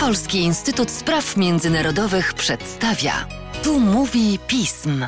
Polski Instytut Spraw Międzynarodowych przedstawia. Tu mówi pism.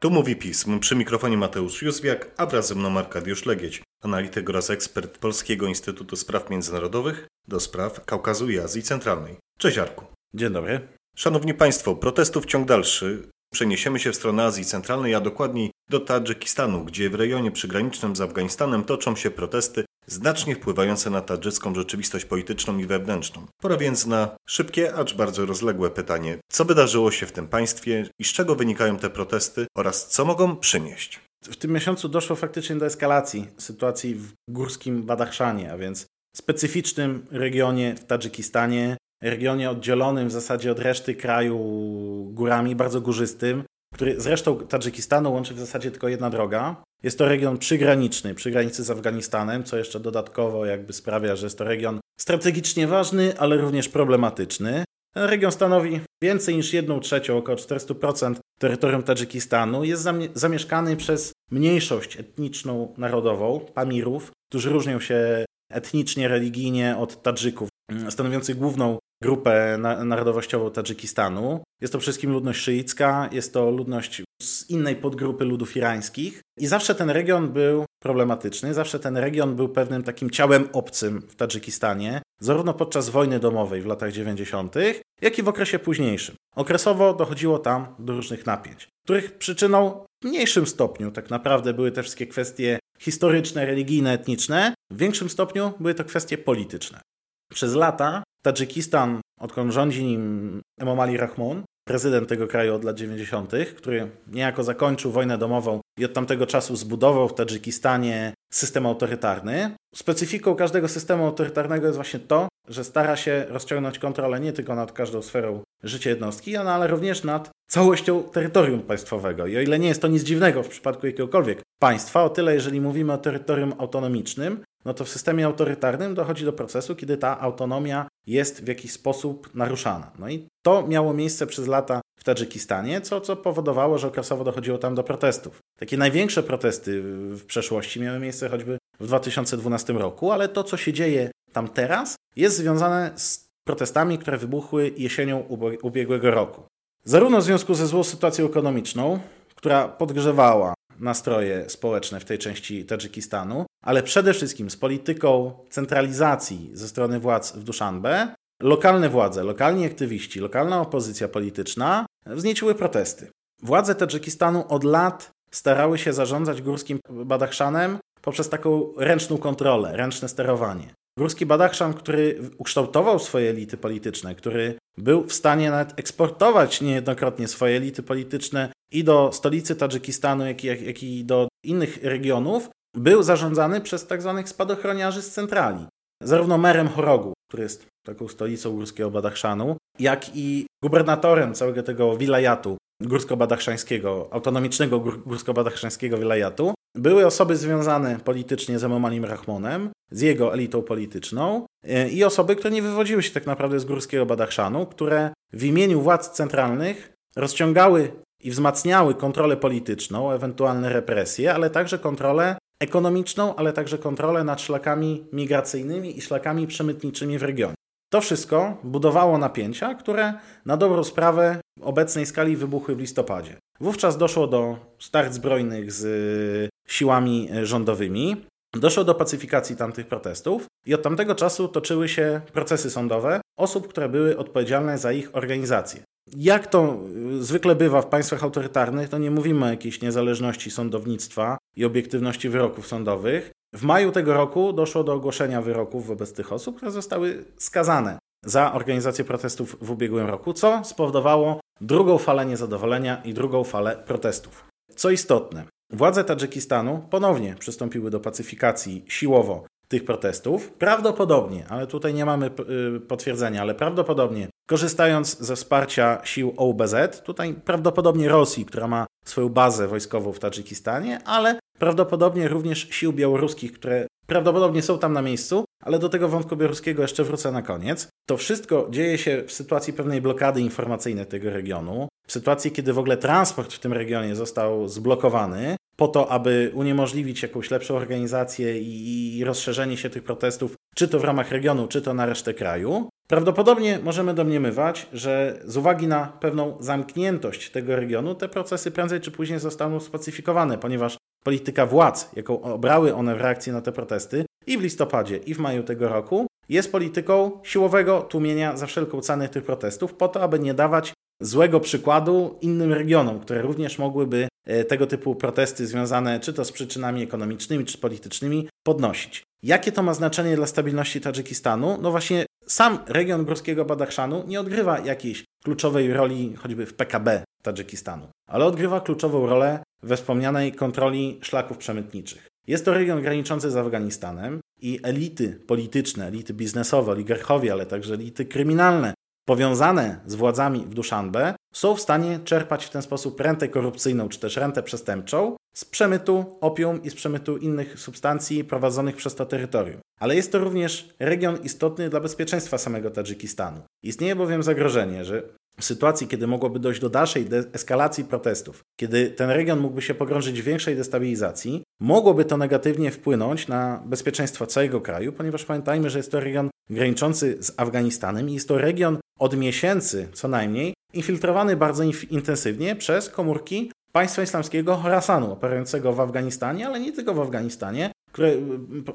Tu mówi pism. Przy mikrofonie Mateusz Józwiak, a wraz ze mną Arkadiusz Legieć, analityk oraz ekspert Polskiego Instytutu Spraw Międzynarodowych do spraw Kaukazu i Azji Centralnej. Cześć Arku. Dzień dobry. Szanowni Państwo, protestów ciąg dalszy. Przeniesiemy się w stronę Azji Centralnej, a dokładniej do Tadżykistanu, gdzie w rejonie przygranicznym z Afganistanem toczą się protesty znacznie wpływające na tadżycką rzeczywistość polityczną i wewnętrzną. Pora więc na szybkie, acz bardzo rozległe pytanie, co wydarzyło się w tym państwie i z czego wynikają te protesty oraz co mogą przynieść. W tym miesiącu doszło faktycznie do eskalacji sytuacji w górskim Badachszanie, a więc specyficznym regionie w Tadżykistanie, regionie oddzielonym w zasadzie od reszty kraju górami, bardzo górzystym, który zresztą Tadżykistanu łączy w zasadzie tylko jedna droga. Jest to region przygraniczny, przy granicy z Afganistanem, co jeszcze dodatkowo jakby sprawia, że jest to region strategicznie ważny, ale również problematyczny. Ten region stanowi więcej niż 1 trzecią, około 400% terytorium Tadżykistanu. Jest zamieszkany przez mniejszość etniczną narodową, Pamirów, którzy różnią się etnicznie, religijnie od Tadżyków, stanowiących główną grupę narodowościową Tadżykistanu. Jest to przede wszystkim ludność szyicka, jest to ludność z innej podgrupy ludów irańskich i zawsze ten region był problematyczny, zawsze ten region był pewnym takim ciałem obcym w Tadżykistanie, zarówno podczas wojny domowej w latach 90., jak i w okresie późniejszym. Okresowo dochodziło tam do różnych napięć, których przyczyną w mniejszym stopniu tak naprawdę były te wszystkie kwestie historyczne, religijne, etniczne, w większym stopniu były to kwestie polityczne. Przez lata Tadżykistan, odkąd rządzi nim Emomali Rahmon, prezydent tego kraju od lat 90., który niejako zakończył wojnę domową i od tamtego czasu zbudował w Tadżykistanie system autorytarny. Specyfiką każdego systemu autorytarnego jest właśnie to, że stara się rozciągnąć kontrolę nie tylko nad każdą sferą życia jednostki, ale również nad całością terytorium państwowego. I o ile nie jest to nic dziwnego w przypadku jakiegokolwiek państwa, o tyle jeżeli mówimy o terytorium autonomicznym, no to w systemie autorytarnym dochodzi do procesu, kiedy ta autonomia jest w jakiś sposób naruszana. No i to miało miejsce przez lata w Tadżykistanie, co, co powodowało, że okresowo dochodziło tam do protestów. Takie największe protesty w przeszłości miały miejsce choćby w 2012 roku, ale to, co się dzieje tam teraz, jest związane z protestami, które wybuchły jesienią ubiegłego roku. Zarówno w związku ze złą sytuacją ekonomiczną, która podgrzewała nastroje społeczne w tej części Tadżykistanu, ale przede wszystkim z polityką centralizacji ze strony władz w Duszanbe, lokalne władze, lokalni aktywiści, lokalna opozycja polityczna wznieciły protesty. Władze Tadżykistanu od lat starały się zarządzać górskim Badachszanem poprzez taką ręczną kontrolę, ręczne sterowanie. Górski Badachszan, który ukształtował swoje elity polityczne, który był w stanie nawet eksportować niejednokrotnie swoje elity polityczne i do stolicy Tadżykistanu, jak i, jak i do innych regionów, był zarządzany przez. Tak spadochroniarzy z centrali. Zarówno merem Chorogu, który jest taką stolicą górskiego Badachszanu, jak i gubernatorem całego tego wilayatu górsko-badachszańskiego, autonomicznego górsko-badachszańskiego wilayatu, były osoby związane politycznie z Emomalim Rahmonem, z jego elitą polityczną e, i osoby, które nie wywodziły się tak naprawdę z górskiego Badachszanu, które w imieniu władz centralnych rozciągały i wzmacniały kontrolę polityczną, ewentualne represje, ale także kontrolę ekonomiczną, ale także kontrolę nad szlakami migracyjnymi i szlakami przemytniczymi w regionie. To wszystko budowało napięcia, które na dobrą sprawę obecnej skali wybuchły w listopadzie. Wówczas doszło do start zbrojnych z siłami rządowymi, doszło do pacyfikacji tamtych protestów i od tamtego czasu toczyły się procesy sądowe osób, które były odpowiedzialne za ich organizację. Jak to zwykle bywa w państwach autorytarnych, to nie mówimy o jakiejś niezależności sądownictwa i obiektywności wyroków sądowych. W maju tego roku doszło do ogłoszenia wyroków wobec tych osób, które zostały skazane za organizację protestów w ubiegłym roku, co spowodowało drugą falę niezadowolenia i drugą falę protestów. Co istotne, władze Tadżykistanu ponownie przystąpiły do pacyfikacji siłowo tych protestów. Prawdopodobnie, ale tutaj nie mamy y, potwierdzenia, ale prawdopodobnie korzystając ze wsparcia sił OBZ, tutaj prawdopodobnie Rosji, która ma swoją bazę wojskową w Tadżykistanie, ale prawdopodobnie również sił białoruskich, które prawdopodobnie są tam na miejscu, ale do tego wątku białoruskiego jeszcze wrócę na koniec. To wszystko dzieje się w sytuacji pewnej blokady informacyjnej tego regionu, w sytuacji, kiedy w ogóle transport w tym regionie został zblokowany, po to, aby uniemożliwić jakąś lepszą organizację i rozszerzenie się tych protestów, czy to w ramach regionu, czy to na resztę kraju. Prawdopodobnie możemy domniemywać, że z uwagi na pewną zamkniętość tego regionu, te procesy prędzej czy później zostaną spacyfikowane, ponieważ polityka władz, jaką obrały one w reakcji na te protesty i w listopadzie, i w maju tego roku, jest polityką siłowego tłumienia za wszelką cenę tych protestów, po to, aby nie dawać złego przykładu innym regionom, które również mogłyby tego typu protesty związane czy to z przyczynami ekonomicznymi, czy politycznymi podnosić. Jakie to ma znaczenie dla stabilności Tadżykistanu? No właśnie sam region Górskiego Badachszanu nie odgrywa jakiejś kluczowej roli choćby w PKB Tadżykistanu, ale odgrywa kluczową rolę we wspomnianej kontroli szlaków przemytniczych. Jest to region graniczący z Afganistanem i elity polityczne, elity biznesowe, oligarchowie, ale także elity kryminalne powiązane z władzami w Duszanbe są w stanie czerpać w ten sposób rentę korupcyjną czy też rentę przestępczą z przemytu opium i z przemytu innych substancji prowadzonych przez to terytorium. Ale jest to również region istotny dla bezpieczeństwa samego Tadżykistanu. Istnieje bowiem zagrożenie, że w sytuacji, kiedy mogłoby dojść do dalszej eskalacji protestów, kiedy ten region mógłby się pogrążyć w większej destabilizacji, mogłoby to negatywnie wpłynąć na bezpieczeństwo całego kraju, ponieważ pamiętajmy, że jest to region graniczący z Afganistanem i jest to region od miesięcy co najmniej infiltrowany bardzo intensywnie przez komórki państwa islamskiego Horasanu, operującego w Afganistanie, ale nie tylko w Afganistanie, które,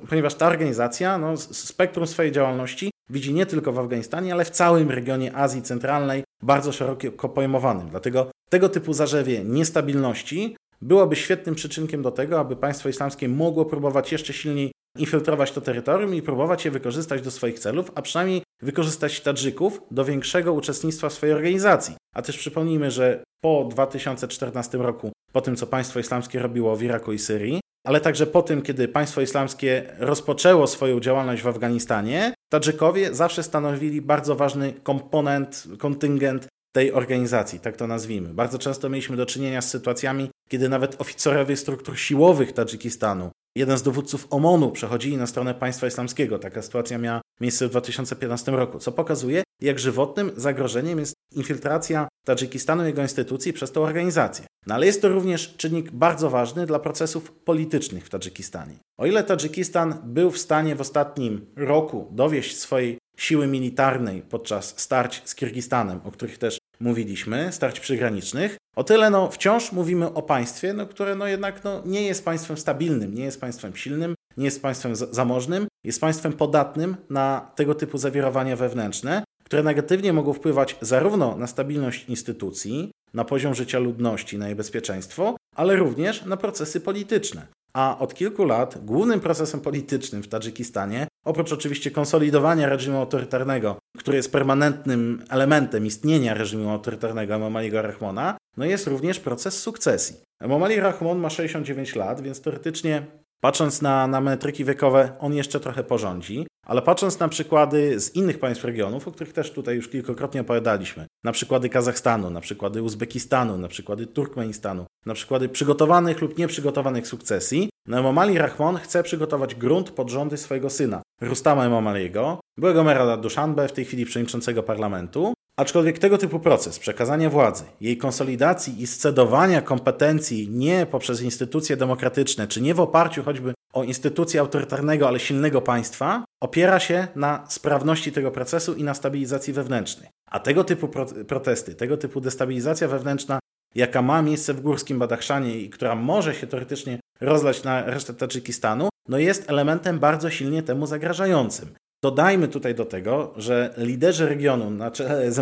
ponieważ ta organizacja no, spektrum swojej działalności widzi nie tylko w Afganistanie, ale w całym regionie Azji Centralnej, bardzo szeroko pojmowanym. Dlatego tego typu zarzewie niestabilności byłoby świetnym przyczynkiem do tego, aby państwo islamskie mogło próbować jeszcze silniej infiltrować to terytorium i próbować je wykorzystać do swoich celów, a przynajmniej wykorzystać Tadżyków do większego uczestnictwa w swojej organizacji. A też przypomnijmy, że po 2014 roku, po tym co państwo islamskie robiło w Iraku i Syrii, ale także po tym, kiedy państwo islamskie rozpoczęło swoją działalność w Afganistanie, Tadżykowie zawsze stanowili bardzo ważny komponent, kontyngent tej organizacji, tak to nazwijmy. Bardzo często mieliśmy do czynienia z sytuacjami, kiedy nawet oficerowie struktur siłowych Tadżykistanu, jeden z dowódców OMON-u na stronę państwa islamskiego. Taka sytuacja miała miejsce w 2015 roku, co pokazuje, jak żywotnym zagrożeniem jest infiltracja Tadżykistanu i jego instytucji przez tę organizację. No ale jest to również czynnik bardzo ważny dla procesów politycznych w Tadżykistanie. O ile Tadżykistan był w stanie w ostatnim roku dowieść swojej siły militarnej podczas starć z Kirgistanem, o których też mówiliśmy, starć przygranicznych, o tyle no, wciąż mówimy o państwie, no, które no, jednak no, nie jest państwem stabilnym, nie jest państwem silnym, nie jest państwem zamożnym, jest państwem podatnym na tego typu zawirowania wewnętrzne, które negatywnie mogą wpływać zarówno na stabilność instytucji, na poziom życia ludności, na jej bezpieczeństwo, ale również na procesy polityczne. A od kilku lat głównym procesem politycznym w Tadżykistanie, oprócz oczywiście konsolidowania reżimu autorytarnego, który jest permanentnym elementem istnienia reżimu autorytarnego Emomaliego Rahmona, no jest również proces sukcesji. Emomali Rahmon ma 69 lat, więc teoretycznie Patrząc na, na metryki wiekowe, on jeszcze trochę porządzi, ale patrząc na przykłady z innych państw regionów, o których też tutaj już kilkakrotnie opowiadaliśmy, na przykłady Kazachstanu, na przykłady Uzbekistanu, na przykłady Turkmenistanu, na przykłady przygotowanych lub nieprzygotowanych sukcesji, no Emomali Rahmon chce przygotować grunt pod rządy swojego syna, Rustama Emomaliego, byłego mera Dushanbe, w tej chwili przewodniczącego parlamentu, Aczkolwiek tego typu proces przekazania władzy, jej konsolidacji i scedowania kompetencji nie poprzez instytucje demokratyczne, czy nie w oparciu choćby o instytucje autorytarnego, ale silnego państwa, opiera się na sprawności tego procesu i na stabilizacji wewnętrznej. A tego typu pro protesty, tego typu destabilizacja wewnętrzna, jaka ma miejsce w górskim Badachszanie i która może się teoretycznie rozlać na resztę Tadżykistanu, no jest elementem bardzo silnie temu zagrażającym. Dodajmy tutaj do tego, że liderzy regionu, na z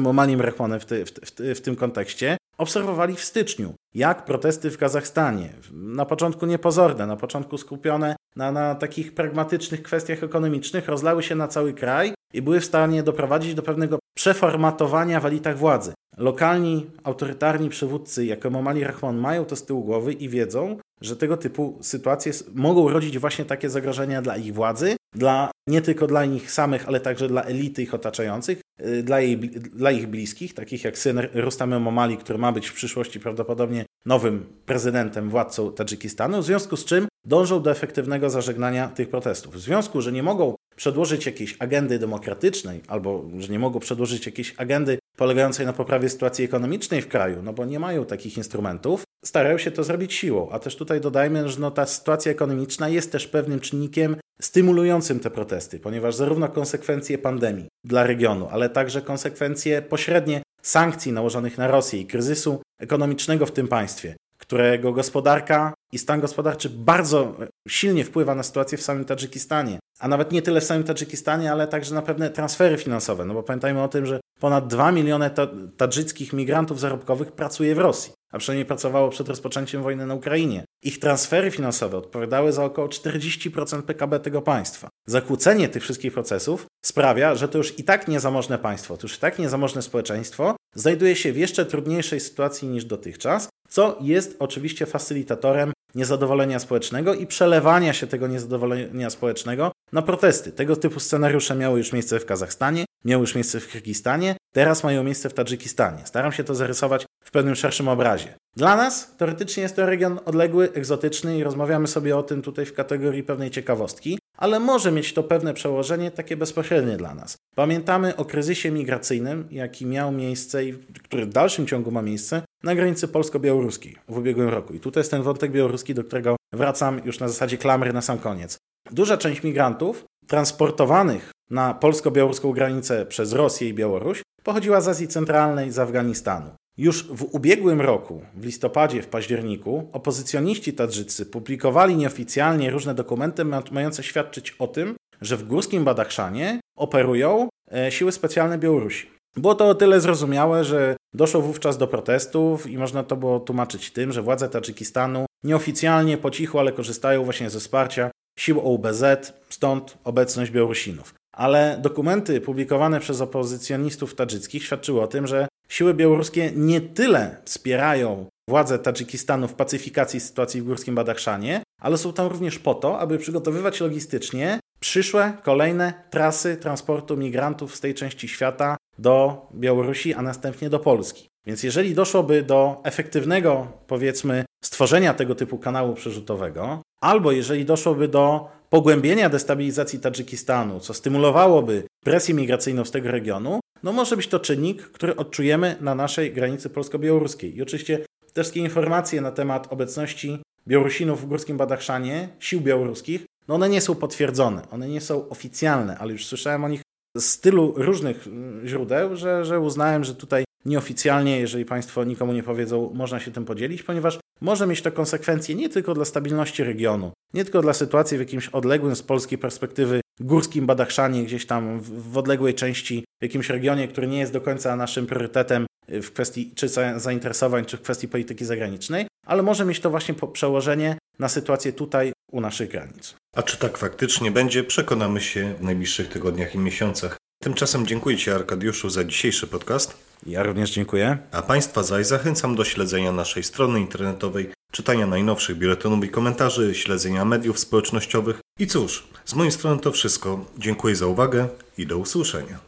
w, ty, w, w, w tym kontekście, obserwowali w styczniu, jak protesty w Kazachstanie, na początku niepozorne, na początku skupione na, na takich pragmatycznych kwestiach ekonomicznych, rozlały się na cały kraj i były w stanie doprowadzić do pewnego przeformatowania w elitach władzy. Lokalni, autorytarni przywódcy, jak Emomali Rahman, mają to z tyłu głowy i wiedzą, że tego typu sytuacje mogą rodzić właśnie takie zagrożenia dla ich władzy, dla, nie tylko dla nich samych, ale także dla elity ich otaczających, y, dla, jej, dla ich bliskich, takich jak syn Rustam Momali, który ma być w przyszłości prawdopodobnie nowym prezydentem, władcą Tadżykistanu, w związku z czym dążą do efektywnego zażegnania tych protestów. W związku, że nie mogą przedłożyć jakiejś agendy demokratycznej, albo że nie mogą przedłożyć jakiejś agendy polegającej na poprawie sytuacji ekonomicznej w kraju, no bo nie mają takich instrumentów, starają się to zrobić siłą. A też tutaj dodajmy, że no ta sytuacja ekonomiczna jest też pewnym czynnikiem stymulującym te protesty, ponieważ zarówno konsekwencje pandemii dla regionu, ale także konsekwencje pośrednie sankcji nałożonych na Rosję i kryzysu ekonomicznego w tym państwie, którego gospodarka i stan gospodarczy bardzo silnie wpływa na sytuację w samym Tadżykistanie, a nawet nie tyle w samym Tadżykistanie, ale także na pewne transfery finansowe, no bo pamiętajmy o tym, że ponad 2 miliony tadżyckich migrantów zarobkowych pracuje w Rosji a przynajmniej pracowało przed rozpoczęciem wojny na Ukrainie. Ich transfery finansowe odpowiadały za około 40% PKB tego państwa. Zakłócenie tych wszystkich procesów sprawia, że to już i tak niezamożne państwo, to już i tak niezamożne społeczeństwo znajduje się w jeszcze trudniejszej sytuacji niż dotychczas, co jest oczywiście facylitatorem niezadowolenia społecznego i przelewania się tego niezadowolenia społecznego na protesty. Tego typu scenariusze miały już miejsce w Kazachstanie, miały już miejsce w Kirgistanie, teraz mają miejsce w Tadżykistanie. Staram się to zarysować w pewnym szerszym obrazie. Dla nas teoretycznie jest to region odległy, egzotyczny i rozmawiamy sobie o tym tutaj w kategorii pewnej ciekawostki, ale może mieć to pewne przełożenie takie bezpośrednie dla nas. Pamiętamy o kryzysie migracyjnym, jaki miał miejsce i który w dalszym ciągu ma miejsce na granicy polsko-białoruskiej w ubiegłym roku. I tutaj jest ten wątek białoruski, do którego wracam już na zasadzie klamry na sam koniec. Duża część migrantów transportowanych na polsko-białoruską granicę przez Rosję i Białoruś pochodziła z Azji Centralnej, z Afganistanu. Już w ubiegłym roku, w listopadzie, w październiku, opozycjoniści tadżycy publikowali nieoficjalnie różne dokumenty mające świadczyć o tym, że w górskim Badachszanie operują e, siły specjalne Białorusi. Było to o tyle zrozumiałe, że doszło wówczas do protestów i można to było tłumaczyć tym, że władze Tadżykistanu nieoficjalnie, po cichu, ale korzystają właśnie ze wsparcia sił OUBZ, stąd obecność Białorusinów. Ale dokumenty publikowane przez opozycjonistów tadżyckich świadczyły o tym, że siły białoruskie nie tyle wspierają władze Tadżykistanu w pacyfikacji sytuacji w górskim Badachszanie, ale są tam również po to, aby przygotowywać logistycznie przyszłe, kolejne trasy transportu migrantów z tej części świata do Białorusi, a następnie do Polski. Więc jeżeli doszłoby do efektywnego, powiedzmy, stworzenia tego typu kanału przerzutowego, albo jeżeli doszłoby do pogłębienia destabilizacji Tadżykistanu, co stymulowałoby presję migracyjną z tego regionu, no może być to czynnik, który odczujemy na naszej granicy polsko-białoruskiej. I oczywiście te wszystkie informacje na temat obecności Białorusinów w Górskim Badachszanie, sił białoruskich, no one nie są potwierdzone, one nie są oficjalne, ale już słyszałem o nich z tylu różnych mm, źródeł, że, że uznałem, że tutaj nieoficjalnie, jeżeli Państwo nikomu nie powiedzą, można się tym podzielić, ponieważ może mieć to konsekwencje nie tylko dla stabilności regionu, nie tylko dla sytuacji w jakimś odległym z polskiej perspektywy górskim Badachszanie, gdzieś tam w odległej części, w jakimś regionie, który nie jest do końca naszym priorytetem w kwestii czy zainteresowań, czy w kwestii polityki zagranicznej, ale może mieć to właśnie przełożenie na sytuację tutaj u naszych granic. A czy tak faktycznie będzie, przekonamy się w najbliższych tygodniach i miesiącach. Tymczasem dziękuję Ci Arkadiuszu za dzisiejszy podcast. Ja również dziękuję. A Państwa zaś zachęcam do śledzenia naszej strony internetowej, czytania najnowszych biuletynów i komentarzy, śledzenia mediów społecznościowych. I cóż, z mojej strony to wszystko. Dziękuję za uwagę i do usłyszenia.